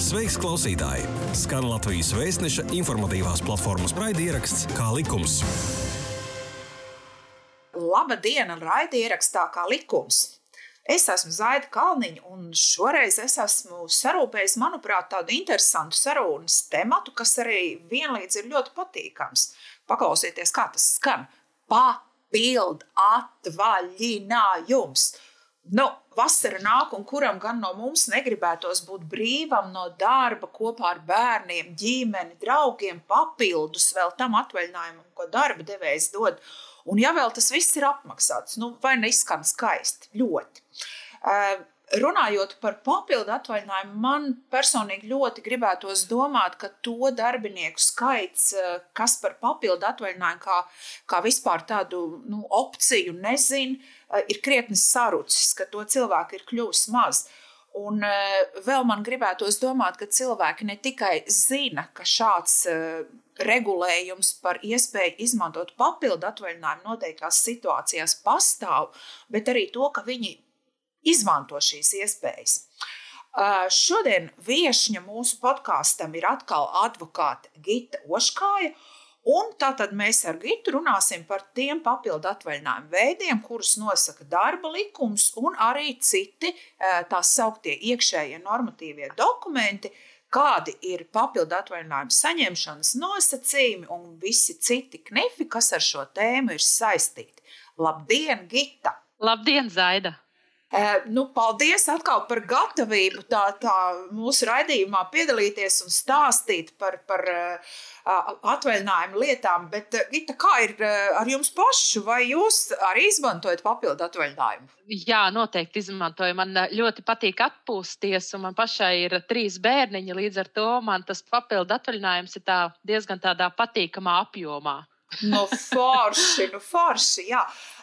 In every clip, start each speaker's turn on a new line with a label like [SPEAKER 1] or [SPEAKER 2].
[SPEAKER 1] Sveiks, klausītāji! Skan Latvijas vēstneša informatīvās platformas raidieraksts Kā likums.
[SPEAKER 2] Laba diena, raidierakstā kā likums. Es esmu Zaida Kalniņa, un šoreiz es esmu sarūpējis, manuprāt, tādu interesantu sarunas tematu, kas arī vienlīdz ir ļoti patīkams. Paklausieties, kā tas skan. Papildu atvaļinājums! Nu, vasara nāk, un kuram gan no mums negribētos būt brīvam no darba kopā ar bērniem, ģimeni, draugiem, papildus vēl tam atvaļinājumam, ko darba devējs dod. Un ja vēl tas viss ir apmaksāts, nu, vai neizskan skaisti? Ļoti. Uh, runājot par papildu atvaļinājumu, man personīgi ļoti gribētos domāt, ka to darbinieku skaits, eh, kas par papildu atvaļinājumu kā, kā vispār tādu nu, opciju nezina, eh, ir krietni sarucis, ka to cilvēku ir kļuvis maz. Un eh, vēl man gribētos domāt, ka cilvēki ne tikai zina, ka šāds regulējums par iespēju izmantot papildu atvaļinājumu noteiktās situācijās pastāv, bet arī to, ka viņi izmanto šīs iespējas. Šodien viesņa mūsu podkāstam ir atkal advokāte Gita Oškāja. Un tātad mēs ar Gitu runāsim par tiem papildu atvaļinājumu veidiem, kurus nosaka darba likums un arī citi tā sauktie iekšējie normatīvie dokumenti, kādi ir papildu atvaļinājumu saņemšanas nosacījumi un visi citi knifi, kas ar šo tēmu ir saistīti. Labdien, Gita!
[SPEAKER 3] Labdien, Zaida!
[SPEAKER 2] Eh, nu, paldies atkal par gatavību tā, tā mūsu raidījumā piedalīties un stāstīt par, par uh, atvaļinājumu lietām. Bet, uh, Gita, kā ir ar jums pašu? Vai jūs arī izmantojat papildu atvaļinājumu?
[SPEAKER 3] Jā, noteikti izmantoju. Man ļoti patīk atpūsties, un man pašai ir trīs bērniņi. Līdz ar to man tas papildu atvaļinājums ir tā diezgan tādā patīkamā apjomā.
[SPEAKER 2] Nu, forši, nu, forši, jā.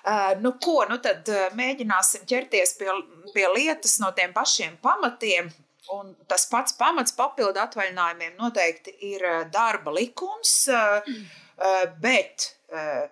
[SPEAKER 2] Uh, nu, ko, nu tad uh, mēģināsim ķerties pie, pie lietas no tiem pašiem pamatiem. Un tas pats pamats papildu atvaļinājumiem noteikti ir darba likums, uh, uh, bet uh,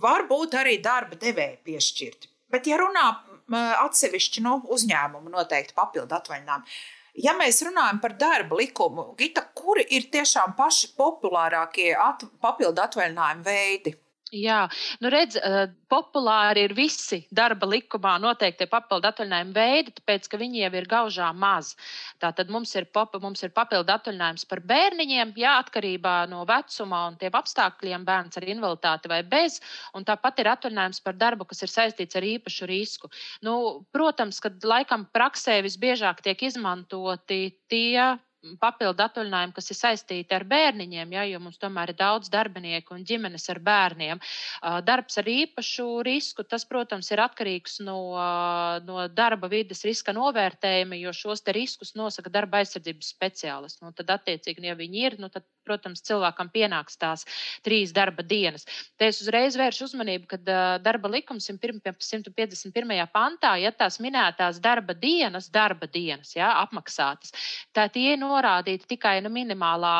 [SPEAKER 2] var būt arī darba devēja piešķirti. Bet, ja runā atsevišķi no nu, uzņēmuma, noteikti papildu atvaļinājumu. Ja mēs runājam par darba likumu, Gita, kuri ir tiešām paši populārākie at, papildu atvaļinājumu veidi?
[SPEAKER 3] Jā, nu redz, uh, populāri ir visi darba likumā noteikti papildu atvaļinājumu veidi, tāpēc, ka viņi jau ir gaužā maz. Tātad mums ir, pop, mums ir papildu atvaļinājums par bērniņiem, jā, atkarībā no vecuma un tiem apstākļiem, bērns ar invaliditāti vai bez, un tāpat ir atvaļinājums par darbu, kas ir saistīts ar īpašu risku. Nu, protams, ka laikam praksē visbiežāk tiek izmantoti tie papildu atvaļinājumu, kas ir saistīti ar bērniņiem, ja, jo mums tomēr ir daudz darbinieku un ģimenes ar bērniem. Darbs ar īpašu risku, tas, protams, ir atkarīgs no, no darba vidas riska novērtējuma, jo šos riskus nosaka darba aizsardzības speciālists. Nu, tad, attiecīgi, ja viņi ir, nu, tad, protams, cilvēkam pienāks tās trīs darba dienas. Te es uzreiz vēršu uzmanību, ka darba likums 151. pantā, ja tās minētās darba dienas, darba dienas, ja, apmaksātas, tā tie ir norādīti tikai nu, minimālā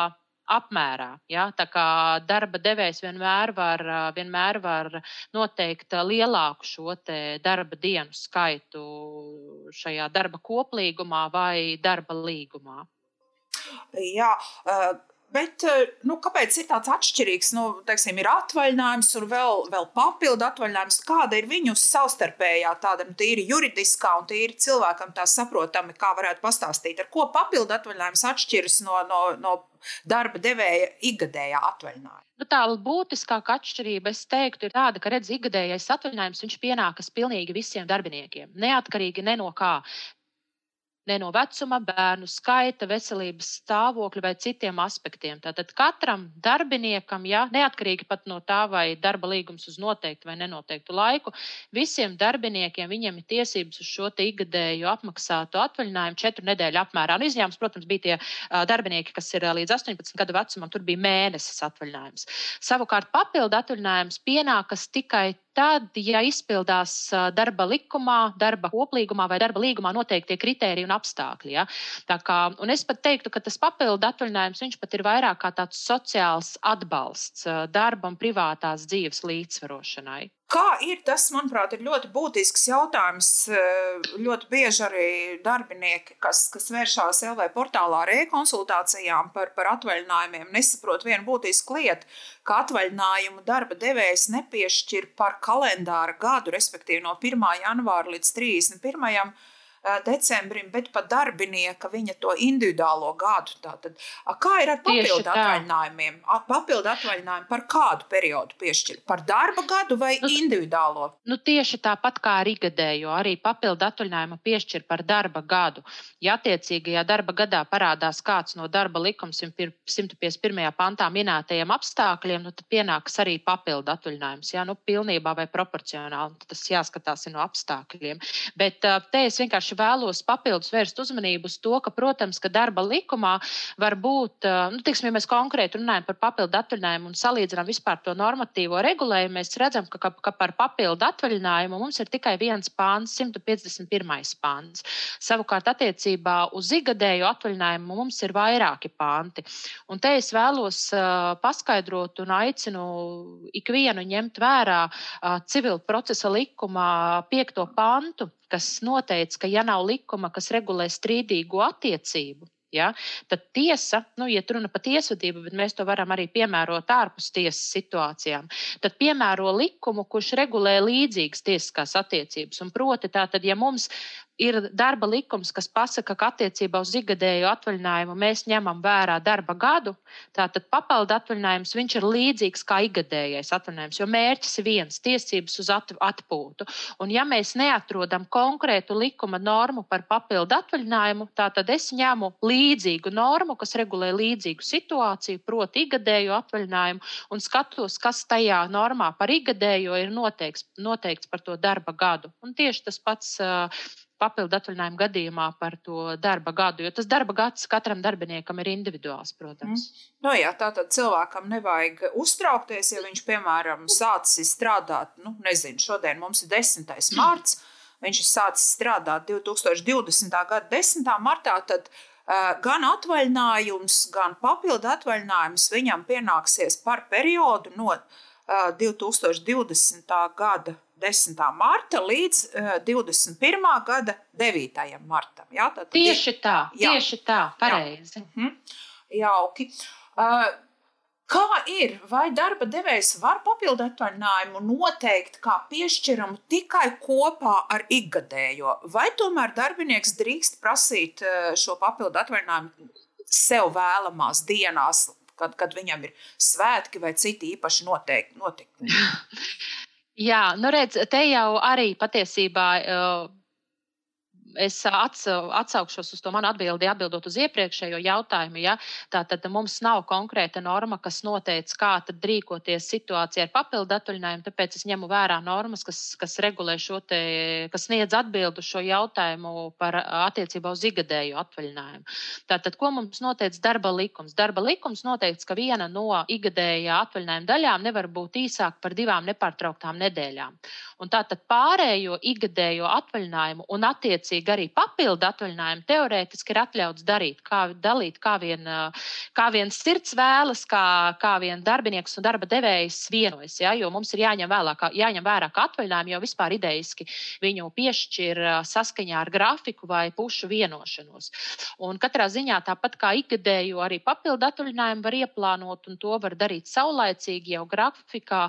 [SPEAKER 3] apmērā. Ja? Tā kā darba devējs vienmēr var, vienmēr var noteikt lielāku šo darba dienu skaitu šajā darba koplīgumā vai darba līgumā.
[SPEAKER 2] Jā, Bet nu, kāpēc ir tāds atšķirīgs? Nu, teiksim, ir atvaļinājums un vēl, vēl papildu atvaļinājums. Kāda ir viņu savstarpējā tāda nu, tīri juridiskā un tīri cilvēkam tā saprotami, kā varētu pastāstīt, ar ko papildu atvaļinājums atšķiras no, no, no darba devēja ikgadējā atvaļinājuma?
[SPEAKER 3] Nu, tā būtiskākā atšķirība, es teiktu, ir tāda, ka redz, ikgadējais atvaļinājums pienākas pilnīgi visiem darbiniekiem, neatkarīgi ne no kā ne no vecuma, bērnu skaita, veselības stāvokļa vai citiem aspektiem. Tātad katram darbiniekam, ja, neatkarīgi pat no tā, vai darba līgums uz noteiktu vai nenoteiktu laiku, visiem darbiniekiem viņiem ir tiesības uz šo ikgadēju apmaksātu atvaļinājumu četru nedēļu apmērā. Un izņēmums, protams, bija tie darbinieki, kas ir līdz 18 gadu vecumam, tur bija mēnesis atvaļinājums. Savukārt papildu atvaļinājums pienākas tikai tad, ja izpildās darba likumā, darba koplīgumā vai darba līgumā noteiktie kriteriji un apstākļi. Ja? Kā, un es pat teiktu, ka tas papildu atvaļinājums viņš pat ir vairāk kā tāds sociāls atbalsts darba un privātās dzīves līdzsvarošanai.
[SPEAKER 2] Kā ir tas, manuprāt, ir ļoti būtisks jautājums. Ļoti bieži arī darbinieki, kas, kas vēršās LV portālā ar e-konsultācijām par, par atvaļinājumiem, nesaprot vienu būtisku lietu, ka atvaļinājumu darba devējs nepiešķir par kalendāra gadu, respektīvi no 1. janvāra līdz 31 decembrim, bet pat darbinieka viņa to individuālo gadu. Tātad, kā ir ar papildu atvaļinājumiem? Papildu atvaļinājumu par kādu periodu piešķirt? Par darba gadu vai nu, individuālo?
[SPEAKER 3] Nu, tieši tāpat kā ar ikgadējo, arī papildu atvaļinājumu piešķir par darba gadu. Ja attiecīgajā darba gadā parādās kāds no darba likuma 151. pantā minētajiem apstākļiem, nu, tad pienāks arī papildu atvaļinājums. Jā, nu, pilnībā vai proporcionāli. Tas jāskatās no apstākļiem. Bet te es vienkārši vienkārši vēlos papildus vērst uzmanību uz to, ka, protams, ka darba likumā var būt, nu, tiksim, ja mēs konkrēti runājam par papildu atvaļinājumu un salīdzinām vispār to normatīvo regulējumu, mēs redzam, ka, ka, ka par papildu atvaļinājumu mums ir tikai viens pāns, 151. pāns. Savukārt, attiecībā uz ikgadēju atvaļinājumu mums ir vairāki panti. Un te es vēlos uh, paskaidrot un aicinu ikvienu ņemt vērā uh, civil procesa likumā piekto pantu, kas noteica, ka ja nav likuma, kas regulē strīdīgu attiecību, Ja? Tad tiesa, nu, ja runa par tiesvedību, bet mēs to varam arī piemērot ārpus tiesas situācijām, tad piemēro likumu, kurš regulē līdzīgas tiesiskās attiecības. Un proti, tātad, ja mums ir darba likums, kas pasaka, ka attiecībā uz ikgadēju atvaļinājumu mēs ņemam vērā darba gadu, tātad papildu atvaļinājums ir līdzīgs kā ikgadējais atvaļinājums, jo mērķis ir viens - tiesības uz atpūtu. Un, ja mēs neatrodam konkrētu likuma normu par papildu atvaļinājumu, tad es ņemu līdzīgu normu, kas regulē līdzīgu situāciju, proti, ikgadēju atvaļinājumu, un skatos, kas tajā normā par ikgadējo ir noteikts, noteikts par to darba gadu. Un tieši tas pats papildu atvaļinājumu gadījumā par to darba gadu, jo tas darba gads katram darbiniekam ir individuāls, protams. Mm.
[SPEAKER 2] Nu, jā, tā tad cilvēkam nevajag uztraukties, ja viņš, piemēram, sācis strādāt, nu, nezinu, šodien mums ir 10. marts, viņš ir sācis strādāt 2020. gada 10. martā, tad uh, gan atvaļinājums, gan papildu atvaļinājums viņam pienāksies par periodu no uh, 2020. gada 10. marta līdz uh, eh, 21. gada 9. martam. Jā,
[SPEAKER 3] tad, tieši tā, jā. tieši tā, pareizi. Jā. Mhm.
[SPEAKER 2] Jauki. Uh, Kā ir? Vai darba devējs var papildu atvaļinājumu noteikt kā piešķiramu tikai kopā ar ikgadējo, vai tomēr darbinieks drīkst prasīt eh, šo papildu atvaļinājumu sev vēlamās dienās, kad, kad viņam ir svētki vai citi īpaši noteikti?
[SPEAKER 3] Jā, nu redz, te jau arī patiesībā uh, es atsaukšos uz to manu atbildi, atbildot uz iepriekšējo jautājumu. Ja? Tātad mums nav konkrēta norma, kas noteica, kā rīkoties situācijā ar papildu atvaļinājumu. Tāpēc es ņemu vērā normas, kas, kas regulē šo te, kas sniedz atbildu šo jautājumu par attiecībā uz igadēju atvaļinājumu. Tātad, ko mums noteica darba likums? Darba likums noteica, ka viena no igadējā atvaļinājuma daļām nevar būt īsāka par divām nepārtrauktām nedēļām. Un tātad pārējo igadējo atvaļinājumu un attiecīgi arī papildu atvaļinājumu teorētiski ir atļauts darīt, kā dalīt, kā vien, kā vien sirds vēlas, kā, kā vien darbinieks un darba devējs vienojas. Ja? Jo mums ir jāņem, vēlā, kā, jāņem vērā, ka atvaļinājumu jau vispār idejiski viņu piešķir saskaņā ar grafiku vai pušu vienošanos. Un katrā ziņā tāpat kā ikgadēju, arī papildu atvaļinājumu var ieplānot, un to var darīt saulaicīgi jau grafikā.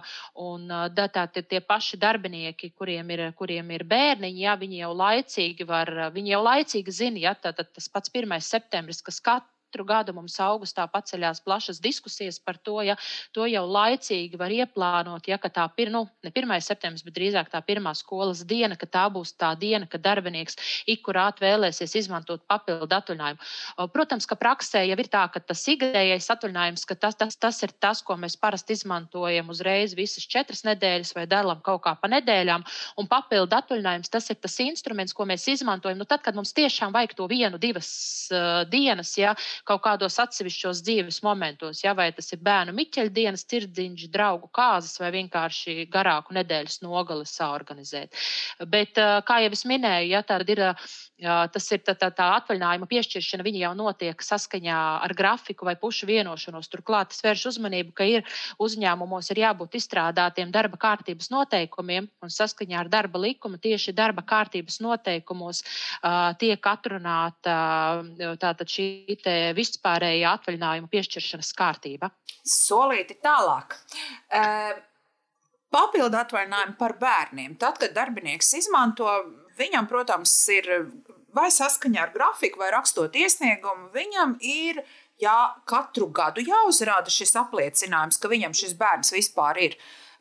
[SPEAKER 3] Un tā, tā, tie paši darbinieki, kuriem ir, kuriem ir bērniņi, ja viņi jau laicīgi var viņi jau laicīgi zina, ja tā, tas pats 1. septembris, kas katru katru gadu mums augustā paceļās plašas diskusijas par to, ja to jau laicīgi var ieplānot, ja tā ir nu, ne 1. septembris, bet drīzāk tā pirmā skolas diena, ka tā būs tā diena, kad darbinieks ikurāt vēlēsies izmantot papildu atvaļinājumu. Protams, ka praksē jau ir tā, ka tas ikgadējais atvaļinājums, ka tas, tas, tas ir tas, ko mēs parasti izmantojam uzreiz visas četras nedēļas vai dalām kaut kā pa nedēļām, un papildu atvaļinājums tas ir tas instruments, ko mēs izmantojam. Nu, tad, kad mums tiešām vajag to vienu, divas uh, dienas, ja, kaut kādos atsevišķos dzīves momentos, ja vai tas ir bērnu miķeļa dienas, tirdziņš, draugu kāzas vai vienkārši garāku nedēļas nogali saorganizēt. Bet, kā jau es minēju, ja tāda ir Tas ir tā, tā, tā atvaļinājuma piešķiršana, viņa jau notiek saskaņā ar grafiku vai pušu vienošanos. Turklāt tas vērš uzmanību, ka ir uzņēmumos ir jābūt izstrādātiem darba kārtības noteikumiem, un saskaņā ar darba likumu tieši darba kārtības noteikumos uh, tiek atrunāta uh, šī vispārējā atvaļinājuma piešķiršanas kārtība.
[SPEAKER 2] Solīti tālāk. Uh, Papildu atvaļinājumu par bērniem. Tad, kad darbinieks izmanto, viņam, protams, ir vai saskaņā ar grafiku, vai rakstot iesniegumu, viņam ir jā, katru gadu jāuzrāda šis apliecinājums, ka viņam šis bērns vispār ir.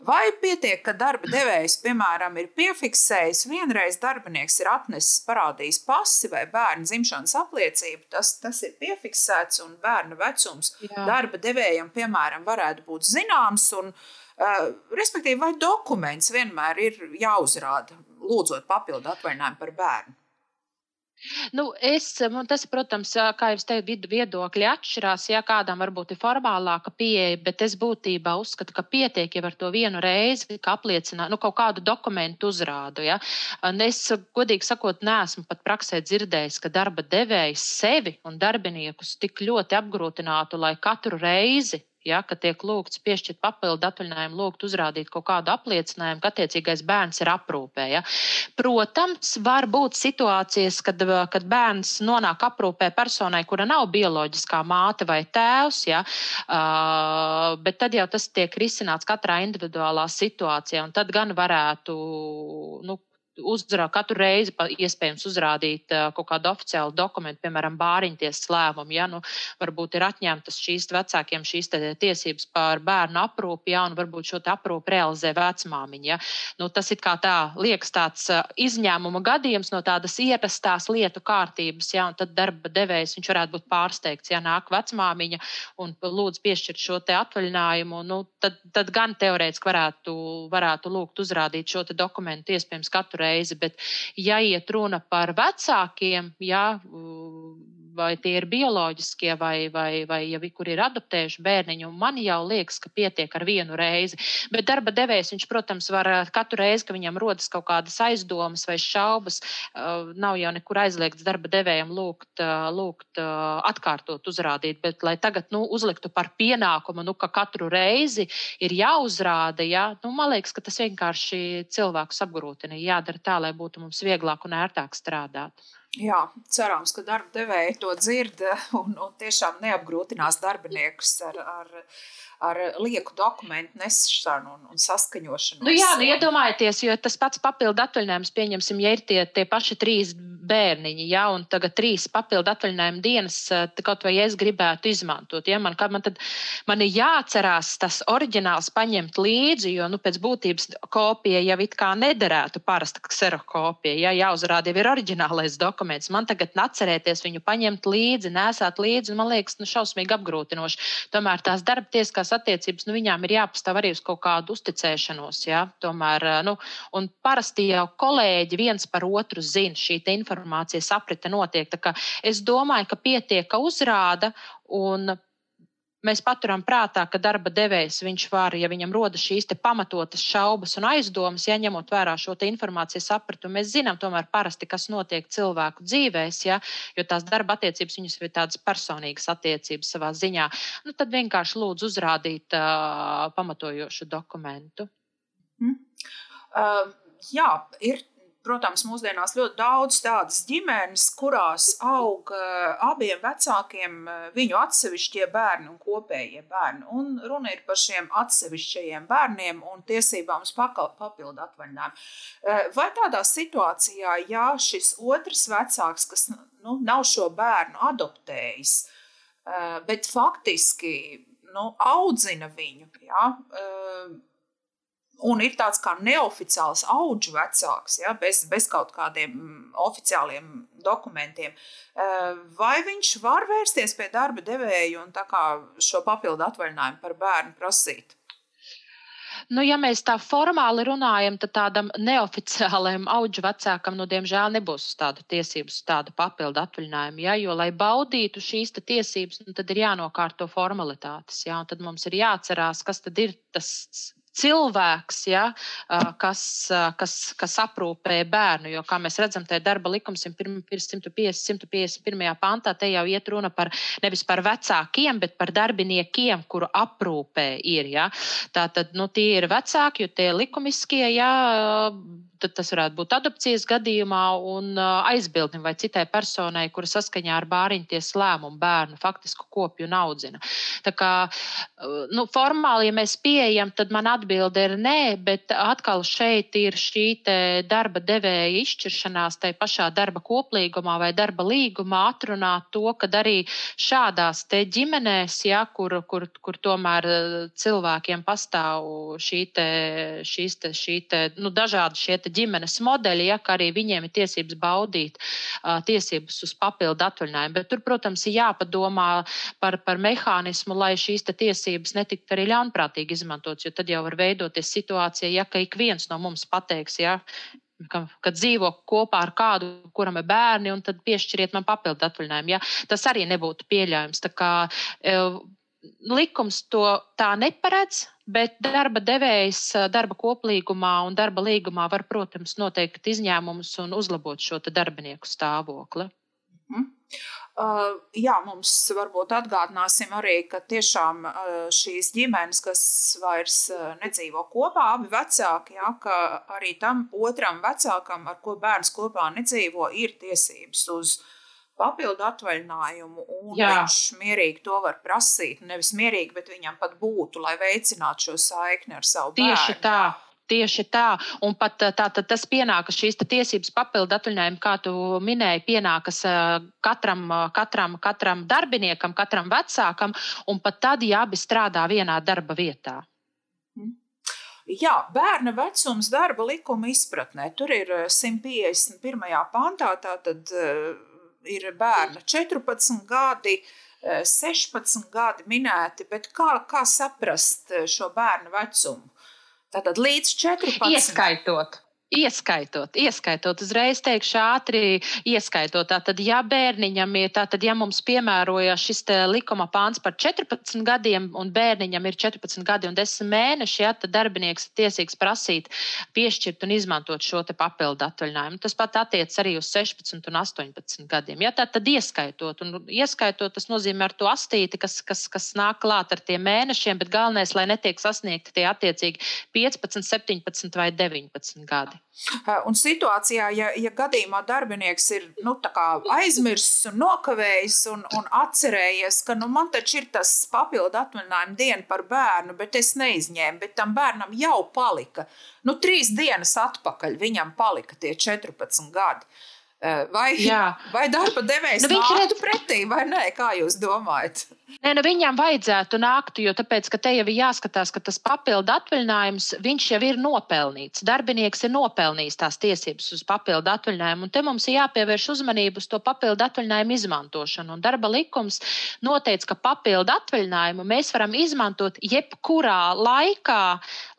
[SPEAKER 2] Vai pietiek, ka darba devējs, piemēram, ir piefiksējis, vienreiz darbinieks ir atnesis, parādījis pasi vai bērnu dzimšanas apliecību, tas, tas ir piefiksēts un bērna vecums Jā. darba devējam, piemēram, varētu būt zināms. Un, uh, respektīvi, vai dokuments vienmēr ir jāuzrāda, lūdzot papildu atvaļinājumu par bērnu?
[SPEAKER 3] Nu, es, tas, protams, kā jau teicu, viedokļi atšķirās. Ja kādam varbūt ir formālāka pieeja, bet es būtībā uzskatu, ka pietiek jau ar to vienu reizi, ka apliecina nu, kaut kādu dokumentu uzrādu. Ja. Es, godīgi sakot, neesmu pat praksē dzirdējis, ka darba devējs sevi un darbiniekus tik ļoti apgrūtinātu, lai katru reizi ja, ka tiek lūgts piešķirt papildu atvaļinājumu, lūgt uzrādīt kaut kādu apliecinājumu, ka attiecīgais bērns ir aprūpē. Ja. Protams, var būt situācijas, kad, kad bērns nonāk aprūpē personai, kura nav bioloģiskā māte vai tēvs, ja, uh, bet tad jau tas tiek risināts katrā individuālā situācijā, un tad gan varētu nu, uzrā, katru reizi iespējams uzrādīt kaut kādu oficiālu dokumentu, piemēram, bāriņtiesas lēmumu. Ja, nu, varbūt ir atņemtas šīs vecākiem šīs tiesības par bērnu aprūpi, ja, un varbūt šo aprūpi realizē vecmāmiņa. Ja. Nu, tas ir kā tā liekas tāds izņēmuma gadījums no tādas ierastās lietu kārtības, ja, un tad darba devējs viņš varētu būt pārsteigts, ja nāk vecmāmiņa un lūdz piešķirt šo te atvaļinājumu, nu, tad, tad gan teorētiski varētu, varētu lūgt uzrādīt šo dokumentu iespējams katru reizi reizi, bet ja iet runa par vecākiem, ja, vai tie ir bioloģiskie, vai, vai, vai ja kur ir adoptējuši bērniņu, man jau liekas, ka pietiek ar vienu reizi. Bet darba devējs, viņš, protams, var katru reizi, kad viņam rodas kaut kādas aizdomas vai šaubas, nav jau nekur aizliegts darba devējam lūgt, lūgt atkārtot uzrādīt, bet lai tagad nu, uzliktu par pienākumu, nu, ka katru reizi ir jāuzrāda, ja, nu, man liekas, ka tas vienkārši cilvēkus apgrūtina. Jādara tā, lai būtu mums vieglāk un ērtāk strādāt.
[SPEAKER 2] Jā, cerams, ka darba devēji to dzird un, un tiešām neapgrūtinās darbiniekus ar, ar, ar lieku dokumentu nesšanu un, un saskaņošanu.
[SPEAKER 3] Nu jā, nu iedomājieties, jo tas pats papildu atvaļinājums, pieņemsim, ja ir tie, tie paši trīs bērniņi, ja, un tagad trīs papildu atvaļinājuma dienas, kaut vai es gribētu izmantot. Ja, man, man, tad, man ir jāatcerās tas oriģināls paņemt līdzi, jo nu, pēc būtības kopija jau it kā nederētu parasta kserokopija. Ja, jāuzrāda jau ir oriģinālais dokuments. Man tagad atcerēties viņu paņemt līdzi, nesāt līdzi, man liekas, nu, šausmīgi apgrūtinoši. Tomēr tās darbtieskās attiecības, nu, viņām ir jāpastāv arī uz kaut kādu uzticēšanos. Ja? Tomēr, nu, un parasti jau kolēģi viens par otru zina šī informācija informācijas aprite notiek. Es domāju, ka pietiek, ka uzrāda un mēs paturam prātā, ka darba devējs viņš var, ja viņam rodas šīs pamatotas šaubas un aizdomas, ja ņemot vērā šo informācijas apritu, mēs zinām tomēr parasti, kas notiek cilvēku dzīvēs, ja, jo tās darba attiecības viņas ir tādas personīgas attiecības savā ziņā, nu, tad vienkārši lūdzu uzrādīt uh, pamatojošu dokumentu.
[SPEAKER 2] Mm. Uh, jā, ir Protams, mūsdienās ļoti daudz tādas ģimenes, kurās aug uh, abiem vecākiem uh, viņu atsevišķie bērni un kopējie bērni. Un runa ir par šiem atsevišķajiem bērniem un tiesībām uz papildu atvaļinājumu. Uh, vai tādā situācijā, ja šis otrs vecāks, kas nu, nav šo bērnu adoptējis, bet faktiski nu, audzina viņu, ja, un ir tāds kā neoficiāls augu vecāks, ja, bez, bez kaut kādiem mm, oficiāliem dokumentiem. Vai viņš var vērsties pie darba devēja un šo papildu atvaļinājumu par bērnu prasīt?
[SPEAKER 3] Nu, ja mēs tā formāli runājam, tad tādam neoficiālam augu vecākam, nu, diemžēl, nebūs tādu tiesību, tādu papildu atvaļinājumu. Ja? Jo, lai baudītu šīs tiesības, nu, tad ir jānokārto formalitātes. Ja? Un tad mums ir jāatcerās, kas tad ir tas cilvēks, ja, kas, kas, kas aprūpē bērnu. Jo, kā mēs redzam, te darba likums 150, 151. pantā, te jau iet runa par nevis par vecākiem, bet par darbiniekiem, kuru aprūpē ir. Ja. Tātad nu, tie ir vecāki, jo tie likumiskie, ja, tad tas varētu būt adopcijas gadījumā un aizbildnim vai citai personai, kura saskaņā ar bāriņties lēmumu bērnu faktisku kopju un audzina. Tā kā nu, formāli, ja mēs pieejam, tad man atbilde ir nē, bet atkal šeit ir šī darba devēja izšķiršanās tai pašā darba koplīgumā vai darba līgumā atrunāt to, ka arī šādās ģimenēs, ja, kur, kur, kur tomēr cilvēkiem pastāv šī te, šīs te, šī te, nu, dažādi šie ģimenes modeļi, ja arī viņiem ir tiesības baudīt uh, tiesības uz papildu atvaļinājumu. Bet tur, protams, ir jāpadomā par, par mehānismu, lai šīs tiesības netiktu arī ļaunprātīgi izmantotas. Jo tad jau var veidoties situācija, ja ik viens no mums pateiks, ja, kad dzīvo kopā ar kādu, kuram ir bērni, un tad piešķiriet man papildu atvaļinājumu. Ja? Tas arī nebūtu pieļaujams. Tā kā, likums to tā neparedz, bet darba devējs darba koplīgumā un darba līgumā var, protams, noteikt izņēmumus un uzlabot šo darbinieku stāvokli.
[SPEAKER 2] Mm. Uh, jā, mums varbūt atgādināsim arī, ka tiešām uh, šīs ģimenes, kas vairs uh, nedzīvo kopā, abi vecāki, jā, ka arī tam otram vecākam, ar ko bērns kopā nedzīvo, ir tiesības uz uh, papildu atvaļinājumu, un Jā. viņš mierīgi to var prasīt. Nevis mierīgi, bet viņam pat būtu, lai veicinātu šo saikni ar savu
[SPEAKER 3] bērnu. Tieši tā. Tieši tā, un pat tā, tā, tas pienākas šīs tiesības papildu atvaļinājumu, kā tu minēji, pienākas katram, katram, katram darbiniekam, katram vecākam, un pat tad, ja abi strādā vienā darba vietā.
[SPEAKER 2] Mhm. Jā, bērna vecums darba likuma izpratnē. Tur ir 151. pantā, tātad ir bērna 14 gadi, 16 eh, gadi minēti, bet kā, kā saprast eh, šo bērnu vecumu? Tātad līdz 14.
[SPEAKER 3] Ieskaitot. Ieskaitot, ieskaitot, uzreiz teikšu ātri, ieskaitot. Tātad, ja bērniņam ir, tātad, ja mums piemēroja šis likuma pāns par 14 gadiem, un bērniņam ir 14 gadi un 10 mēneši, ja, tad darbinieks ir tiesīgs prasīt, piešķirt un izmantot šo papildu atvaļinājumu. Tas pat attiec arī uz 16 un 18 gadiem. Ja, tātad, ieskaitot, un ieskaitot, tas nozīmē ar to astīti, kas, kas, kas nāk klāt ar tiem mēnešiem, bet galvenais, lai netiek sasniegti tie attiecīgi 15, 17 vai 19 gadi.
[SPEAKER 2] Un situācijā, ja, ja gadījumā darbinieks ir nu, aizmirsis un nokavējis un, un atcerējies, ka nu, man taču ir tas papildu atvaļinājuma diena par bērnu, bet es neizņēmu, bet tam bērnam jau palika. Nu, trīs dienas atpakaļ viņam palika tie 14 gadi. Vai, Jā. vai darba devējs nu, nāktu redz... pretī, vai nē, kā jūs domājat?
[SPEAKER 3] Nē, nu viņam vajadzētu nākt, jo tāpēc, te jau ir jāskatās, ka tas papildu atvaļinājums, viņš jau ir nopelnīts. Darbinieks ir nopelnījis tās tiesības uz papildu atvaļinājumu, un te mums ir jāpievērš uzmanību uz to papildu atvaļinājumu izmantošanu. Un darba likums noteica, ka papildu atvaļinājumu mēs varam izmantot jebkurā laikā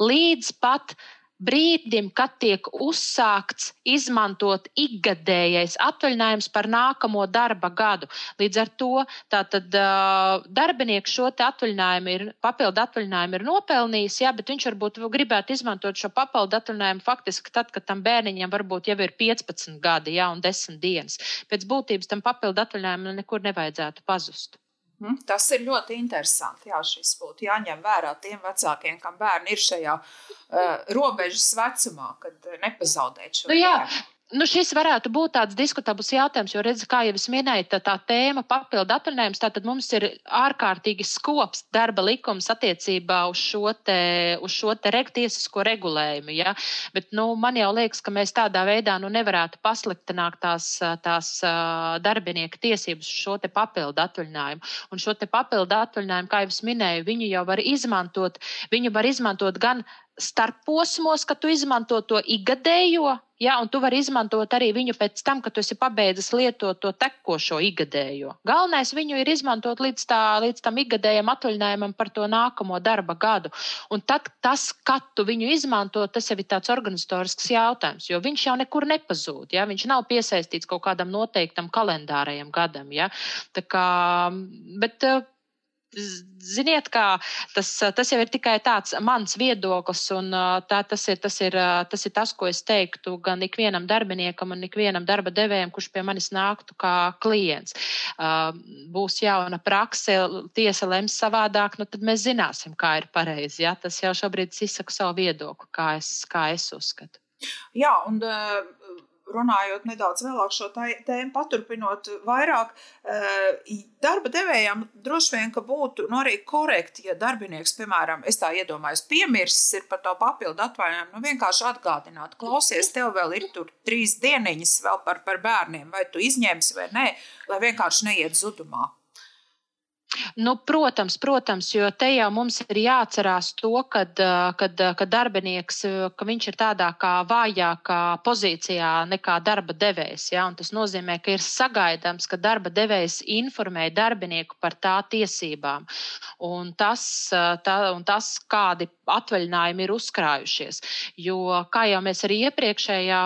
[SPEAKER 3] līdz pat brīdim, kad tiek uzsākts izmantot ikgadējais atvaļinājums par nākamo darba gadu. Līdz ar to tātad, darbinieks šo atvaļinājumu ir, papildu atvaļinājumu ir nopelnījis, jā, bet viņš varbūt gribētu izmantot šo papildu atvaļinājumu faktiski tad, kad tam bērniņam varbūt jau ir 15 gadi jā, un 10 dienas. Pēc būtības tam papildu atvaļinājumam nekur nevajadzētu pazust.
[SPEAKER 2] Mhm. Tas ir ļoti interesanti. Jā, šis būtu jāņem vērā tiem vecākiem, kam bērni ir šajā uh, robežas vecumā, kad nepazaudēt šo.
[SPEAKER 3] Nu, jā, Nu, šis varētu būt tāds diskutabls jautājums, jo, redz, kā jau es minēju, tā, tā tēma papildu atvaļinājums. Tātad mums ir ārkārtīgi skops darba likums attiecībā uz šo te, uz šo te reg, tiesisko regulējumu. Ja? Bet, nu, man jau liekas, ka mēs tādā veidā nu, nevarētu pasliktināt tās, tās darbinieka tiesības uz šo papildu atvaļinājumu. Un šo papildu atvaļinājumu, kā jau es minēju, viņu jau var izmantot, viņu var izmantot gan starposmos, ka tu izmanto to ikgadējo, ja, un tu vari izmantot arī viņu pēc tam, kad tu esi pabeidzis lietot to tekošo ikgadējo. Galvenais viņu ir izmantot līdz, tā, līdz tam ikgadējam atvaļinājumam par to nākamo darba gadu. Un tad tas, kad tu viņu izmanto, tas jau ir tāds organizatorisks jautājums, jo viņš jau nekur nepazūd. Ja? Viņš nav piesaistīts kaut kādam noteiktam kalendārajam gadam. Ja? Tā kā, bet, Ziniet, kā tas, tas jau ir tikai tāds mans viedoklis, un tā, tas, ir, tas, ir, tas ir tas, ko es teiktu gan ikvienam darbiniekam, un ikvienam darba devējam, kurš pie manis nāktu kā klients. Būs jauna prakse, tiesa lems savādāk, nu tad mēs zināsim, kā ir pareizi. Ja? Tas jau šobrīd izsaka savu viedokli, kā es, kā es uzskatu.
[SPEAKER 2] Jā, un runājot nedaudz vēlāk šo tēmu, paturpinot vairāk, eh, darba devējām droši vien, ka būtu nu, arī korekti, ja darbinieks, piemēram, es tā iedomājos, piemirsis ir par to papildu atvaļinājumu, nu vienkārši atgādināt, klausies, tev vēl ir tur trīs dieniņas vēl par, par bērniem, vai tu izņemsi vai nē, lai vienkārši neiet zudumā.
[SPEAKER 3] Nu, protams, protams, jo te jau mums ir jāatcerās to, kad, kad, kad darbinieks ka ir tādā kā vājākā pozīcijā nekā darba devējs. Ja? Un tas nozīmē, ka ir sagaidāms, ka darba devējs informē darbinieku par tā tiesībām un tas, tā, un tas kādi atvaļinājumi ir uzkrājušies. Jo, kā jau mēs arī iepriekšējā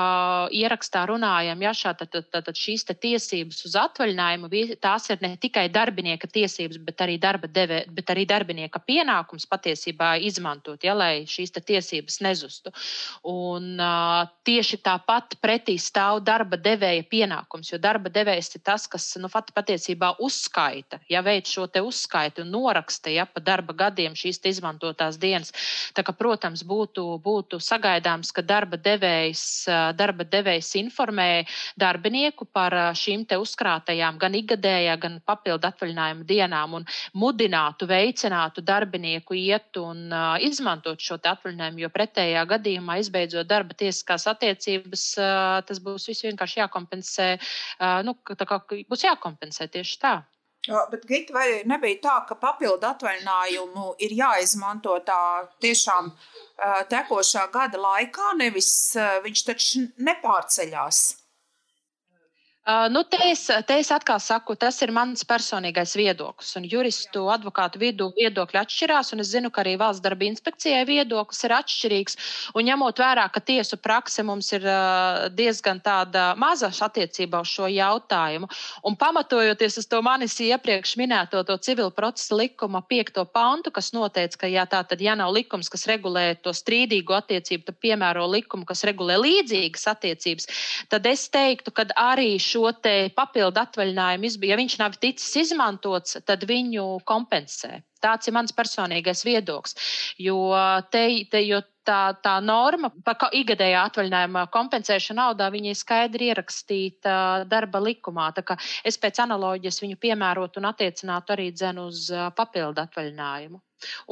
[SPEAKER 3] ierakstā runājam, ja, šā, tad, tad, tad šīs tiesības uz atvaļinājumu tās ir ne tikai darbinieka tiesības, bet arī, deve, bet arī darbinieka pienākums patiesībā izmantot, ja, lai šīs tiesības nezustu. Un, uh, tieši tāpat pretī stāv darba devēja pienākums, jo darba devējs ir tas, kas nu, patiesībā uzskaita, ja veids šo uzskaitu un noraksta ja, pa darba gadiem šīs izmantotās dienas. Tā kā, protams, būtu, būtu sagaidāms, ka darba devējs, darba devējs informē darbinieku par šīm uzkrātajām gan ikgadējā, gan papildu atvaļinājuma dienām un mudinātu, veicinātu darbinieku iet un uh, izmantot šo atvaļinājumu, jo pretējā gadījumā, izbeidzot darba tiesiskās attiecības, uh, tas būs viss vienkārši jākompensē. Uh, nu, tā kā būs jākompensē tieši tā.
[SPEAKER 2] Bet, Gita, vai nebija tā, ka papildu atvaļinājumu ir jāizmanto tā tiešām tekošā gada laikā, nevis viņš taču nepārceļās?
[SPEAKER 3] Uh, nu, te, es, te es atkal saku, tas ir mans personīgais viedoklis. Juristu advokātu vidū viedokļi atšķirās, un es zinu, ka arī valsts darba inspekcijai viedoklis ir atšķirīgs. Un ņemot vērā, ka tiesu prakse mums ir uh, diezgan maza attiecībā uz šo jautājumu, un pamatojoties uz to manis iepriekš minēto to civil procesa likuma piekto pantu, kas noteica, ka jā, tā tad, ja nav likums, kas regulē to strīdīgo attiecību, tad piemēro likumu, kas regulē līdzīgas attiecības, tad es teiktu, ka arī šo papildu atvaļinājumu, ja viņš nav ticis izmantots, tad viņu kompensē. Tāds ir mans personīgais viedoklis. Jo, te, te, jo tā, tā norma par ikgadējā atvaļinājuma kompensēšanu naudā ir skaidri ierakstīta darba likumā. Es pēc analoģijas viņu piemērotu un attiecinātu arī uz papildu atvaļinājumu.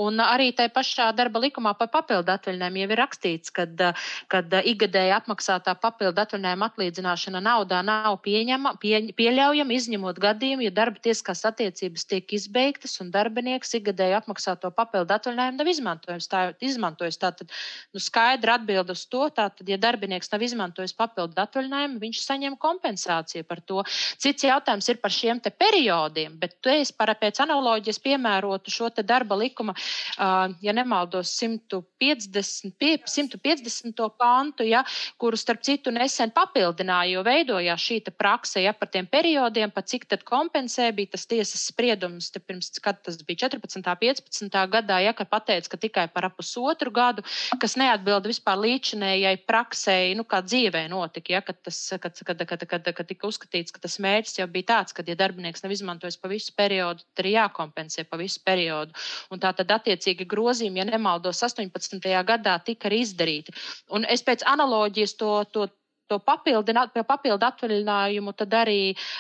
[SPEAKER 3] Un arī tajā pašā darba likumā par papildu atvaļinājumu jau ir rakstīts, ka ikgadēji atmaksātā papildu atvaļinājuma atlīdzināšana naudā nav pieņema, pie, pieļaujama, izņemot gadījumu, ja darba tiesiskās attiecības tiek izbeigtas un darbinieks ikgadēji atmaksāto papildu atvaļinājumu nav izmantojis. Tā, izmantojis. Tātad nu, skaidra atbilde uz to, tātad, ja darbinieks nav izmantojis papildu atvaļinājumu, viņš saņem kompensāciju par to. Cits jautājums ir par šiem periodiem, bet tu esi par pēc analoģijas piemērotu šo darba likumu likuma, ja nemaldos, 150, 150. pantu, ja, kuru starp citu nesen papildināja, jo veidojās šī prakse ja, par tiem periodiem, pa cik tad kompensē bija tas tiesas spriedums, pirms, kad tas bija 14. 15. gadā, ja, kad pateica, ka tikai par pusotru gadu, kas neatbilda vispār līdzinējai praksei, nu, kā dzīvē notika, ja, kad, tas, kad, kad, kad, kad, kad tika uzskatīts, ka tas mērķis jau bija tāds, ka, ja darbinieks nav izmantojis pa visu periodu, tad ir jākompensē pa visu periodu. Un tā tad attiecīgi grozījumi, ja nemaldos, 18. gadā tika arī izdarīti. Un es pēc analoģijas to, to to papildināt, papildu atvaļinājumu, tad arī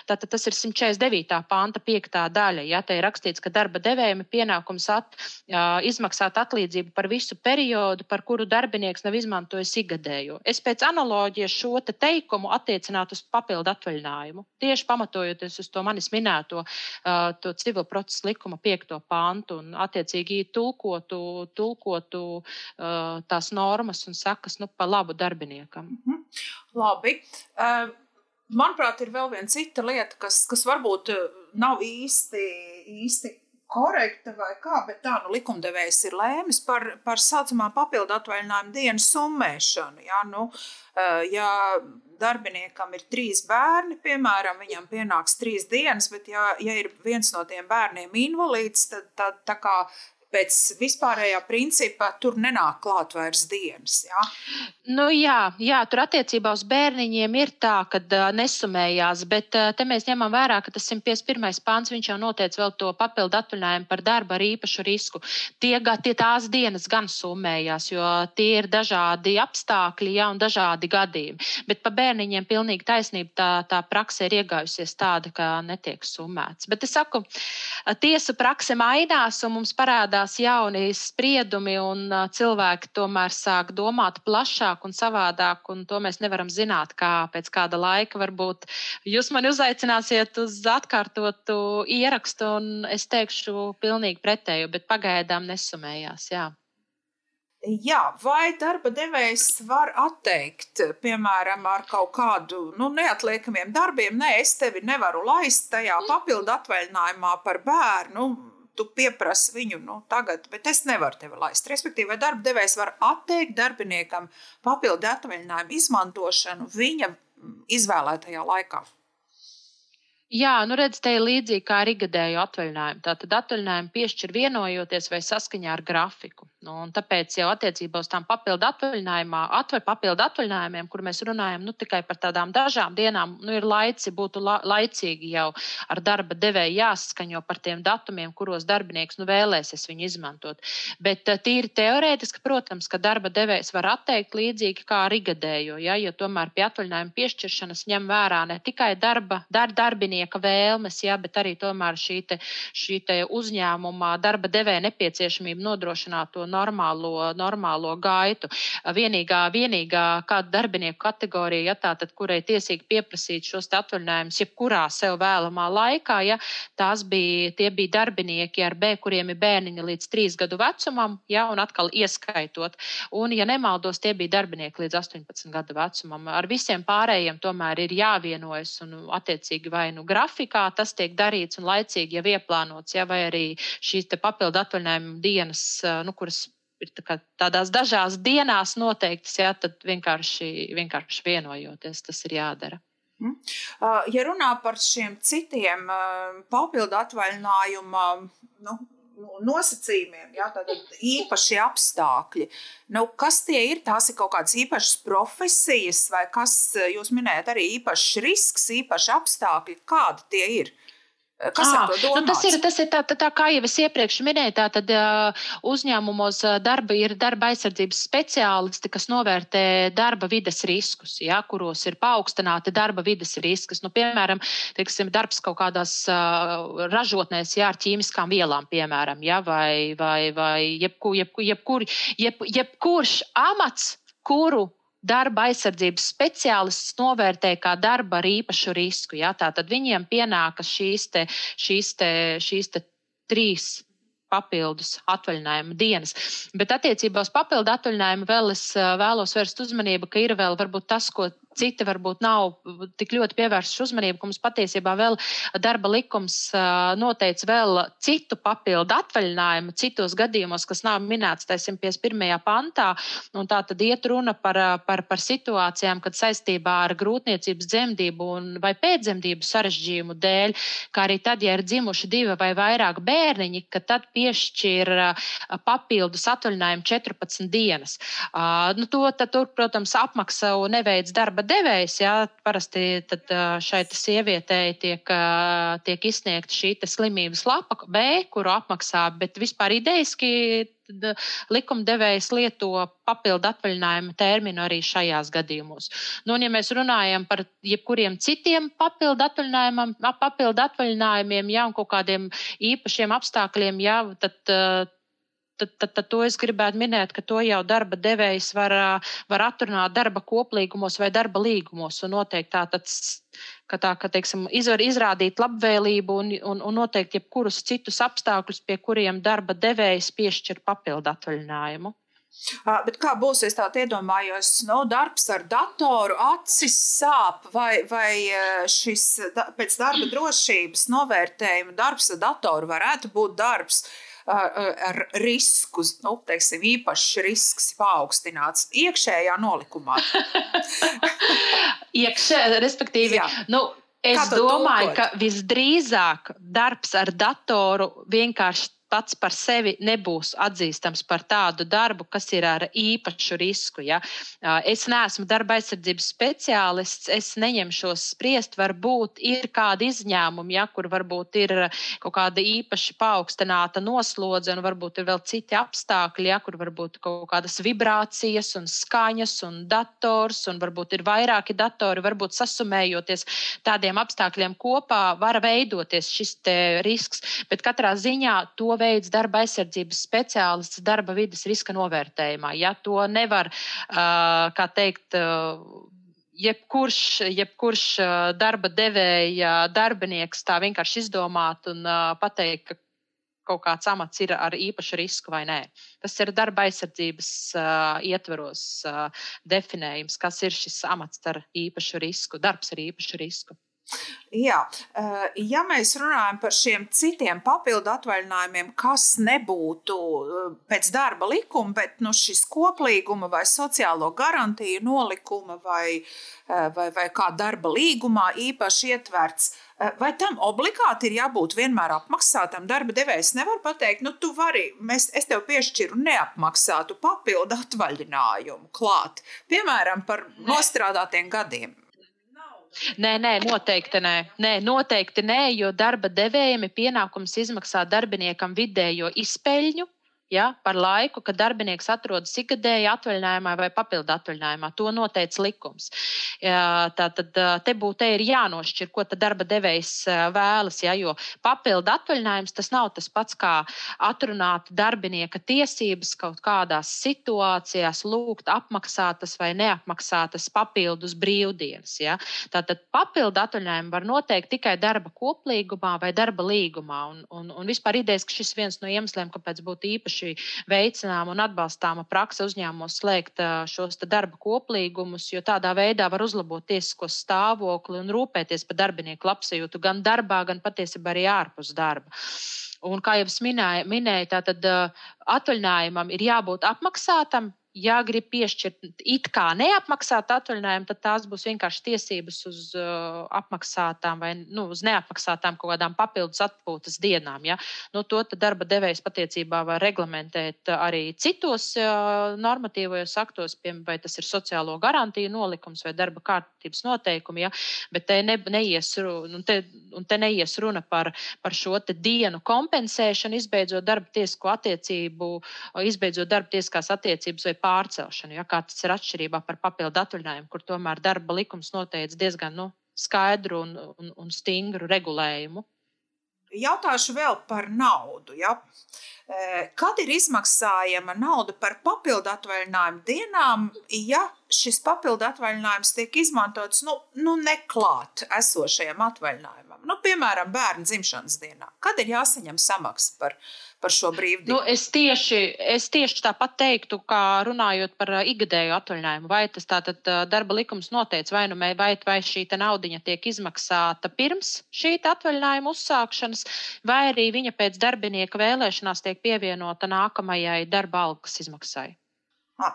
[SPEAKER 3] tātad tas ir 149. panta 5. daļa. Ja te ir rakstīts, ka darba devējiem ir pienākums at, uh, izmaksāt atlīdzību par visu periodu, par kuru darbinieks nav izmantojis ikgadējo. Es pēc analoģijas šo te teikumu attiecinātu uz papildu atvaļinājumu. Tieši pamatojoties uz to manis minēto uh, civil procesa likuma 5. pantu un attiecīgi tulkotu, tulkotu uh, tās normas un sakas nu, pa labu darbiniekam. -hmm.
[SPEAKER 2] Labi. Uh, manuprāt, ir vēl viena cita lieta, kas, kas varbūt nav īsti, īsti korekta vai kā, bet tā nu, likumdevējs ir lēmis par, par saucamā papildu atvaļinājuma dienu summēšanu. Ja, nu, ja darbiniekam ir trīs bērni, piemēram, viņam pienāks trīs dienas, bet ja, ja ir viens no tiem bērniem invalīds, tad, tad tā kā pēc vispārējā principa tur nenāk klāt vairs dienas. Ja?
[SPEAKER 3] Nu, jā, jā, tur attiecībā uz bērniņiem ir tā, ka uh, nesumējās, bet uh, te mēs ņemam vērā, ka tas 151. pāns jau noteica vēl to papildu atvaļinājumu par darbu ar īpašu risku. Tie, tie tās dienas gan summējās, jo tie ir dažādi apstākļi ja, un dažādi gadījumi. Bet par bērniņiem pilnīgi taisnība tā, tā praksa ir iegājusies tāda, ka netiek summēts. Bet es saku, tiesa prakse mainās un mums parādās parādās jauni spriedumi, un cilvēki tomēr sāk domāt plašāk un savādāk, un to mēs nevaram zināt, kā pēc kāda laika varbūt jūs mani uzaicināsiet uz atkārtotu ierakstu, un es teikšu pilnīgi pretēju, bet pagaidām nesumējās. Jā.
[SPEAKER 2] Jā, vai darba devējs var atteikt, piemēram, ar kaut kādu nu, neatliekamiem darbiem? Nē, es tevi nevaru laist tajā mm. papildu atvaļinājumā par bērnu tu pieprasi viņu nu, tagad, bet es nevaru tevi laist. Respektīvi, darba devējs var atteikt darbiniekam papildu atvaļinājumu izmantošanu viņa izvēlētajā laikā.
[SPEAKER 3] Jā, nu redz, te ir līdzīgi kā ar ikgadēju atvaļinājumu. Tātad atvaļinājumu piešķir vienojoties vai saskaņā ar grafiku. Nu, tāpēc jau attiecībā uz tām papildu atvaļinājumiem, kur mēs runājam nu, tikai par tādām dažām dienām, nu, ir laici, būtu la, laicīgi jau ar darba devēju jāsaskaņo par tiem datumiem, kuros darbinieks nu, vēlēsies viņu izmantot. Bet eh, tīri teorētiski, protams, ka darba devējs var atteikt līdzīgi kā ar ikgadējo, ja, jo tomēr pie atvaļinājuma piešķiršanas ņem vērā ne tikai darba, dar, darbinieka vēlmes, ja, bet arī tomēr šī, te, šī te uzņēmuma darba devēja nepieciešamība nodrošināt to normālo, normālo gaitu. Vienīgā, vienīgā kāda darbinieku kategorija, ja tātad, kurai tiesīgi pieprasīt šos atvaļinājumus, jebkurā sev vēlamā laikā, ja tās bija, tie bija darbinieki ar B, kuriem ir bērniņi līdz trīs gadu vecumam, ja, un atkal ieskaitot. Un, ja nemaldos, tie bija darbinieki līdz 18 gadu vecumam. Ar visiem pārējiem tomēr ir jāvienojas un attiecīgi vai nu grafikā tas tiek darīts un laicīgi jau ieplānots, ja, vai arī šīs papildu atvaļinājuma dienas, nu, kuras ir tā tādās dažās dienās noteiktas, ja, tad vienkārši, vienkārši vienojoties tas ir jādara.
[SPEAKER 2] Mhm. Ja runā par šiem citiem papildu atvaļinājuma nu, nosacījumiem, ja, tātad īpaši apstākļi. Nu, kas tie ir? Tās ir kaut kādas īpašas profesijas, vai kas jūs minējat, arī īpašs risks, īpaši apstākļi, kādi tie ir? Kas à,
[SPEAKER 3] nu tas ir, tas ir tā, tā, tā, kā jau es iepriekš minēju, tā tad uh, uzņēmumos darba ir darba aizsardzības speciālisti, kas novērtē darba vides riskus, ja, kuros ir paaugstināti darba vides riskus. Nu, piemēram, teiksim, darbs kaut kādās uh, ražotnēs, ja, ar ķīmiskām vielām, piemēram, ja, vai, vai, vai jebku, jebku, jebkur, jeb, jebkurš amats, kuru darba aizsardzības speciālists novērtē kā darba ar īpašu risku. Ja? Tātad viņiem pienākas šīs, te, šīs, te, šīs te trīs papildus atvaļinājuma dienas. Bet attiecībā uz papildu atvaļinājumu vēl es vēlos vērst uzmanību, ka ir vēl varbūt tas, ko citi varbūt nav tik ļoti pievērsuši uzmanību, ka mums patiesībā vēl darba likums noteica vēl citu papildu atvaļinājumu citos gadījumos, kas nav minēts 151. pantā. Tā tad iet runa par, par, par situācijām, kad saistībā ar grūtniecības dzemdību vai pēcdzemdību sarežģījumu dēļ, kā arī tad, ja ir dzimuši divi vai vairāk bērniņi, ka tad piešķir papildus atvaļinājumu 14 dienas. Nu, to, tad, tur, protams, apmaksa neveids darba darba devējs, jā, parasti tad šai sievietei tiek, tiek izsniegta šī slimības lapa B, kuru apmaksā, bet vispār idejaski likumdevējs lieto papildu atvaļinājuma terminu arī šajās gadījumos. Nu, un, ja mēs runājam par jebkuriem citiem papildu, papildu atvaļinājumiem, ja, un kaut kādiem īpašiem apstākļiem, ja, tad tad, tad, tad to es gribētu minēt, ka to jau darba devējs var, var atrunāt darba koplīgumos vai darba līgumos un noteikt tā, tad, ka tā, ka, teiksim, izvar izrādīt labvēlību un, un, un noteikt jebkurus citus apstākļus, pie kuriem darba devējs piešķir papildu atvaļinājumu.
[SPEAKER 2] Bet kā būs, es tādu iedomājos, nu, darbs ar datoru, acis sāp, vai, vai šis pēc darba drošības novērtējuma darbs ar datoru varētu būt darbs ar risku, nu, teiksim, īpašs risks paaugstināts iekšējā nolikumā.
[SPEAKER 3] Iekšē, respektīvi, Jā. nu, es domāju, tulkot? ka visdrīzāk darbs ar datoru vienkārši pats par sevi nebūs atzīstams par tādu darbu, kas ir ar īpašu risku. Ja? Es neesmu darba aizsardzības speciālists, es neņemšos spriest, varbūt ir kādi izņēmumi, ja, kur varbūt ir kaut kāda īpaši paaugstināta noslodze, un varbūt ir vēl citi apstākļi, ja, kur varbūt kaut kādas vibrācijas un skaņas un dators, un varbūt ir vairāki datori, varbūt sasumējoties tādiem apstākļiem kopā, var veidoties šis risks. Bet katrā ziņā to veids darba aizsardzības speciālists darba vidas riska novērtējumā. Ja to nevar, kā teikt, jebkurš, jebkurš darba devēja darbinieks tā vienkārši izdomāt un pateikt, ka kaut kāds amats ir ar īpašu risku vai nē. Tas ir darba aizsardzības uh, ietvaros uh, definējums, kas ir šis amats ar īpašu risku, darbs ar īpašu risku.
[SPEAKER 2] Jā, eh, ja mēs runājam par šiem citiem papildu atvaļinājumiem, kas nebūtu eh, pēc darba likuma, bet nu, šis koplīguma vai sociālo garantiju nolikuma vai, eh, vai, vai kā darba līgumā īpaši ietverts, vai tam obligāti ir jābūt vienmēr apmaksātam? Darba devējs nevar pateikt, nu, tu vari, mēs, es tev piešķiru neapmaksātu papildu atvaļinājumu klāt, piemēram, par nostrādātiem gadiem.
[SPEAKER 3] Nē, nē, noteikti nē. nē. Noteikti nē, jo darba devējiem ir pienākums izmaksāt darbiniekam vidējo izpeļņu ja, par laiku, kad darbinieks atrodas ikgadēji atvaļinājumā vai papildu atvaļinājumā. To noteica likums. Tātad te būtu ir jānošķir, ko darba devējs vēlas. Ja, jo papildu atvaļinājums tas nav tas pats kā atrunāt darbinieka tiesības kaut kādās situācijās, lūgt apmaksātas vai neapmaksātas papildus brīvdienas. Ja. Tātad papildu atvaļinājumu var noteikt tikai darba koplīgumā vai darba līgumā. Un, un, un vispār idejas, ka šis viens no iemesliem, kāpēc būtu īpaši īpaši veicināma un atbalstāma praksa uzņēmumos slēgt šos darba koplīgumus, jo tādā veidā var uzlabot tiesisko stāvokli un rūpēties par darbinieku labsajūtu gan darbā, gan patiesībā arī ārpus darba. Un, kā jau es minēju, minēju tātad atvaļinājumam ir jābūt apmaksātam, ja grib piešķirt it kā neapmaksātu atvaļinājumu, tad tās būs vienkārši tiesības uz uh, apmaksātām vai nu, uz neapmaksātām kaut kādām papildus atpūtas dienām. Ja? Nu, to darba devējs patiesībā var reglamentēt arī citos uh, normatīvajos aktos, piemēram, vai tas ir sociālo garantiju nolikums vai darba kārtības noteikumi. Ja? Bet te, ne, neies, nu, te, te neies runa par, par šo dienu kompensēšanu, izbeidzot darba tiesisko attiecību, izbeidzot darba tiesiskās attiecības vai pārcelšanu, ja, kā tas ir atšķirībā par papildu atvaļinājumu, kur tomēr darba likums noteica diezgan nu, skaidru un, un, un stingru regulējumu.
[SPEAKER 2] Jautāšu vēl par naudu. Ja? E, kad ir izmaksājama nauda par papildu atvaļinājumu dienām, ja šis papildu atvaļinājums tiek izmantots nu, nu neklāt esošajam atvaļinājumam, nu, piemēram, bērnu dzimšanas dienā? Kad ir jāsaņem samaksa par par šo brīvdienu?
[SPEAKER 3] Nu, es, tieši, es tieši tāpat teiktu, kā runājot par ikgadēju atvaļinājumu. Vai tas tātad darba likums noteica, vai, nu, vai, vai šī naudiņa tiek izmaksāta pirms šī atvaļinājuma uzsākšanas, vai arī viņa pēc darbinieka vēlēšanās tiek pievienota nākamajai darba algas izmaksai.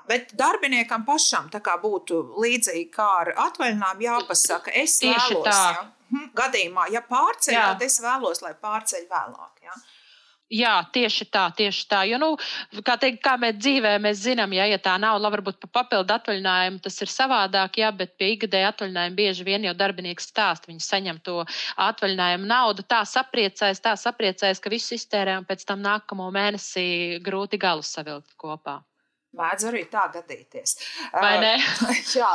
[SPEAKER 2] Bet darbiniekam pašam būtu līdzīgi kā ar atvaļinājumu, jāpasaka, es Tieši vēlos. Tā. Ja? Gadījumā, ja pārceļat, es vēlos, lai pārceļ vēlāk. Ja?
[SPEAKER 3] Jā, tieši tā, tieši tā. Jo, nu, kā, teikt, kā mēs dzīvē, mēs zinām, ja, ja tā nav, labi, varbūt pa papildu atvaļinājumu tas ir savādāk, jā, bet pie ikgadēja atvaļinājuma bieži vien jau darbinieks stāst, viņi saņem to atvaļinājumu naudu, tā sapriecājas, tā sapriecājas, ka viss iztērē un pēc tam nākamo mēnesi grūti galus savilkt kopā.
[SPEAKER 2] Mēdz arī tā gadīties.
[SPEAKER 3] Vai ne?
[SPEAKER 2] Jā,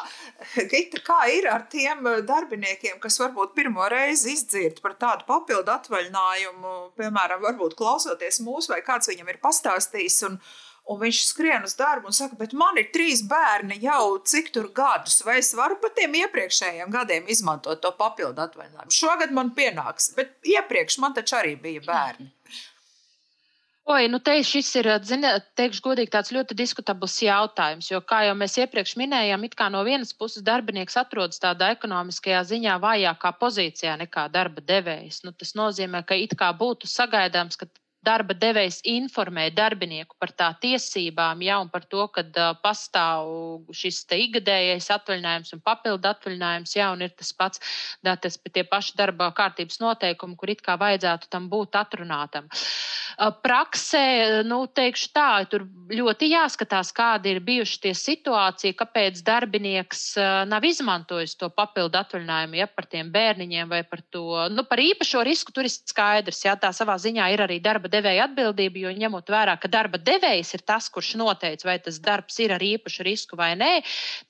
[SPEAKER 2] Gita, kā ir ar tiem darbiniekiem, kas varbūt pirmo reizi izdzird par tādu papildu atvaļinājumu, piemēram, varbūt klausoties mūsu, vai kāds viņam ir pastāstījis. Un, Un viņš skrien uz darbu un saka, bet man ir trīs bērni jau cik tur gadus, vai es varu par tiem iepriekšējiem gadiem izmantot to papildu atvaļinājumu. Šogad man pienāks, bet iepriekš man taču arī bija bērni.
[SPEAKER 3] Oi, nu te šis ir, zini, teikšu godīgi, tāds ļoti diskutabls jautājums, jo, kā jau mēs iepriekš minējām, it kā no vienas puses darbinieks atrodas tādā ekonomiskajā ziņā vājākā pozīcijā nekā darba devējs. Nu, tas nozīmē, ka it kā būtu sagaidāms, ka darba devējs informē darbinieku par tā tiesībām, ja, un par to, ka uh, pastāv šis ikgadējais atvaļinājums un papildu atvaļinājums, ja, un ir tas pats, da, tas tie paši darba kārtības noteikumi, kur it kā vajadzētu tam būt atrunātam. Uh, praksē, nu, teikšu tā, tur ļoti jāskatās, kādi ir bijuši tie situācija, kāpēc darbinieks uh, nav izmantojis to papildu atvaļinājumu, ja par tiem bērniņiem vai par to, nu, par īpašo risku tur ir skaidrs, ja tā savā ziņā ir arī darba devēja atbildība, jo ņemot vērā, ka darba devējs ir tas, kurš noteica, vai tas darbs ir ar īpašu risku vai nē,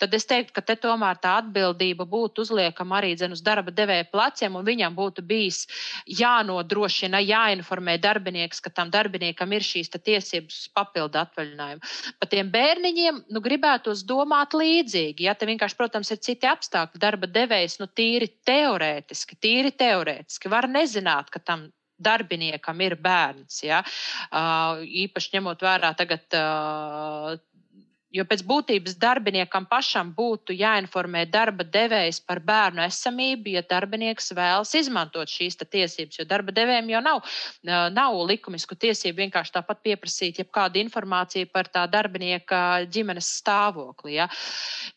[SPEAKER 3] tad es teiktu, ka te tomēr tā atbildība būtu uzliekama arī dzen, uz darba devēja pleciem, un viņam būtu bijis jānodrošina, jāinformē darbinieks, ka tam darbiniekam ir šīs tiesības papildu atvaļinājumu. Par tiem bērniņiem nu, gribētos domāt līdzīgi. Ja te vienkārši, protams, ir citi apstākļi. Darba devējs nu, tīri teorētiski, tīri teorētiski var nezināt, ka tam darbiniekam ir bērns. Ja? Īpaši ņemot vērā tagad Jo pēc būtības darbiniekam pašam būtu jāinformē darba devējs par bērnu esamību, ja darbinieks vēlas izmantot šīs tiesības. Jo darba devējiem jau nav, nav likumisku tiesību vienkārši tāpat pieprasīt jebkādu informāciju par tā darbinieka ģimenes stāvokli. Ja.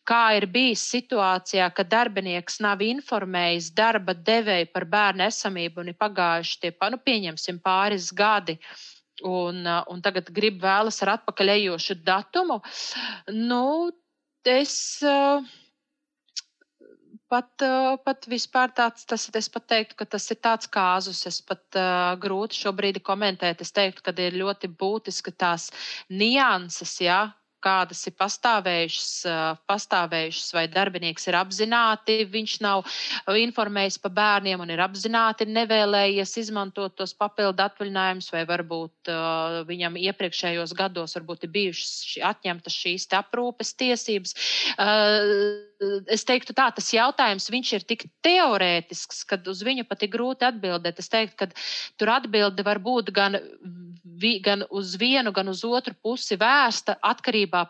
[SPEAKER 3] Kā ir bijis situācijā, ka darbinieks nav informējis darba devēju par bērnu esamību un ir pagājuši tie, nu, pieņemsim, pāris gadi uh, un tagad grib vēlas ar atpakaļejošu datumu, nu, es pat, pat vispār tāds, tas, es pat teiktu, ka tas ir tāds kāzus. Es pat uh, grūti šobrīd komentēt. Es teiktu, ka ir ļoti būtiski tās nianses, ja, kādas ir pastāvējušas, pastāvējušas, vai darbinieks ir apzināti, viņš nav informējis par bērniem un ir apzināti nevēlējies izmantot tos papildu atvaļinājumus, vai varbūt viņam iepriekšējos gados varbūt ir bijušas atņemtas šīs aprūpes tiesības. Es teiktu, tā, tas jautājums ir tik teorētisks, ka uz viņu pat ir grūti atbildēt. Es teiktu, ka tur atbilde var būt gan, vi, gan uz vienu, gan uz otru pusi vērsta atkarībā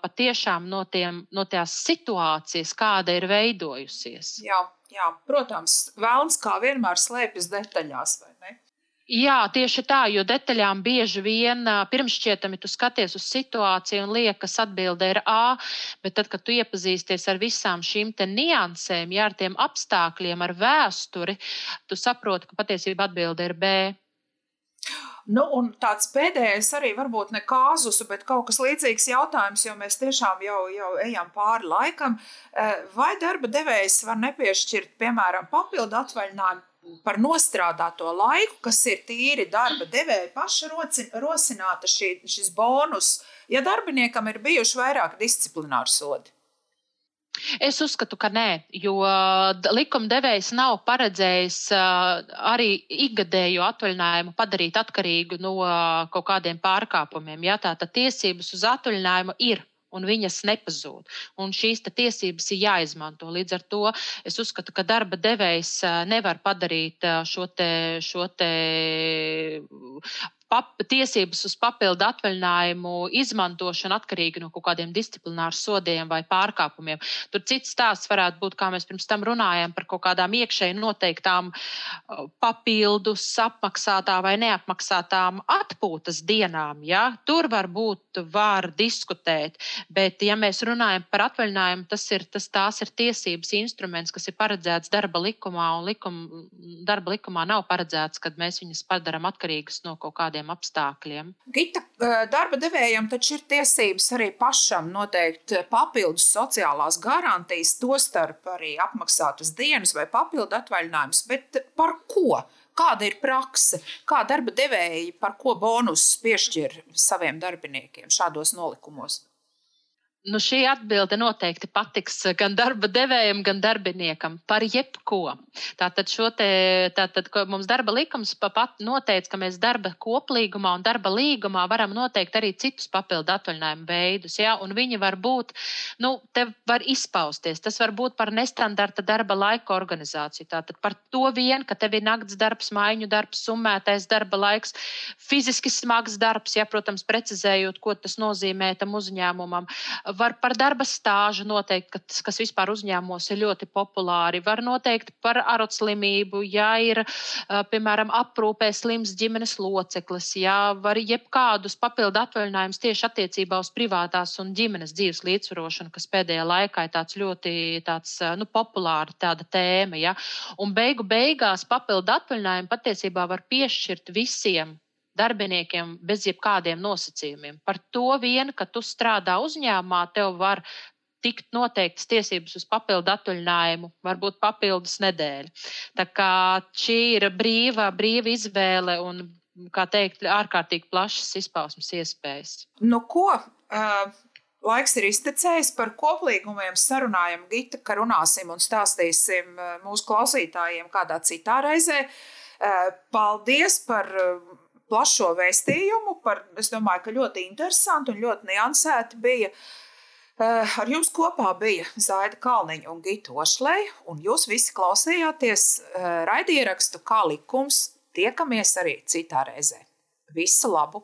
[SPEAKER 3] no, tiem, no tās situācijas, kāda ir veidojusies.
[SPEAKER 2] Jā, jā protams, vēlams kā vienmēr slēpjas detaļās, vai ne?
[SPEAKER 3] Jā, tieši tā, jo detaļām bieži vien pirmšķietami tu skaties uz situāciju un liekas, atbilde ir A, bet tad, kad tu iepazīsties ar visām šīm niansēm, jā, ar tiem apstākļiem, ar vēsturi, tu saproti, ka patiesībā atbilde ir B.
[SPEAKER 2] Nu, un tāds pēdējais arī varbūt ne kāzus, bet kaut kas līdzīgs jautājums, jo mēs tiešām jau, jau ejam pāri laikam. Vai darba devējs var nepiešķirt, piemēram, papildu atvaļinājumu par nostrādāto laiku, kas ir tīri darba devēja paša rosināta šī, šis bonus, ja darbiniekam ir bijuši vairāk disciplināru sodi?
[SPEAKER 3] Es uzskatu, ka nē, jo likumdevējs nav paredzējis arī ikgadēju atvaļinājumu padarīt atkarīgu no kaut kādiem pārkāpumiem. Ja? Tātad tiesības uz atvaļinājumu ir un viņas nepazūd. Un šīs tiesības ir jāizmanto. Līdz ar to es uzskatu, ka darba devējs nevar padarīt šo te, šo te pap, tiesības uz papildu atvaļinājumu izmantošanu atkarīgi no kaut kādiem disciplināru sodiem vai pārkāpumiem. Tur cits stāsts varētu būt, kā mēs pirms tam runājām, par kaut kādām iekšēji noteiktām uh, papildus apmaksātām vai neapmaksātām atpūtas dienām. Ja? Tur varbūt var diskutēt, bet ja mēs runājam par atvaļinājumu, tas ir, tas, tās ir tiesības instruments, kas ir paredzēts darba likumā, un likum, darba likumā nav paredzēts, ka mēs viņus padarām atkarīgus no kaut kādiem kādiem apstākļiem.
[SPEAKER 2] Gita, darba devējam taču ir tiesības arī pašam noteikt papildus sociālās garantijas, tostarp arī apmaksātas dienas vai papildu atvaļinājumus, bet par ko? Kāda ir prakse, kā darba devēji par ko bonusus piešķir saviem darbiniekiem šādos nolikumos?
[SPEAKER 3] Nu, šī atbilde noteikti patiks gan darba devējam, gan darbiniekam par jebko. Tātad, te, tātad mums darba likums pat noteica, ka mēs darba koplīgumā un darba līgumā varam noteikt arī citus papildu atvaļinājumu veidus. Ja? Un viņi var būt, nu, te var izpausties. Tas var būt par nestandarta darba laika organizāciju. Tātad par to vien, ka tev ir nakts darbs, maiņu darbs, summētais darba laiks, fiziski smags darbs, ja, protams, precizējot, ko tas nozīmē tam uzņēmumam var par darba stāžu noteikt, kas, kas vispār uzņēmumos ir ļoti populāri. Var noteikt par arotslimību, ja ir, piemēram, aprūpē slims ģimenes loceklis, ja var jebkādus papildu atvaļinājumus tieši attiecībā uz privātās un ģimenes dzīves līdzsvarošanu, kas pēdējā laikā ir tāds ļoti tāds, nu, populāra tāda tēma. Ja? Un beigu beigās papildu atvaļinājumu patiesībā var piešķirt visiem darbiniekiem bez jebkādiem nosacījumiem. Par to vien, ka tu strādā uzņēmumā, tev var tikt noteiktas tiesības uz papildu atvaļinājumu, varbūt papildus nedēļu. Tā kā šī ir brīva, brīva izvēle un, kā teikt, ārkārtīgi plašas izpausmes iespējas.
[SPEAKER 2] Nu, ko? Uh... Laiks ir iztecējis par koplīgumiem, sarunājam Gita, ka runāsim un stāstīsim mūsu klausītājiem kādā citā reizē. Paldies par plašo vēstījumu par, es domāju, ka ļoti interesanti un ļoti niansēti bija. Eh, ar jums kopā bija Zaida Kalniņa un Gita Ošlei, un jūs visi klausījāties eh, raidierakstu kā likums. Tiekamies arī citā reizē. Visu labu!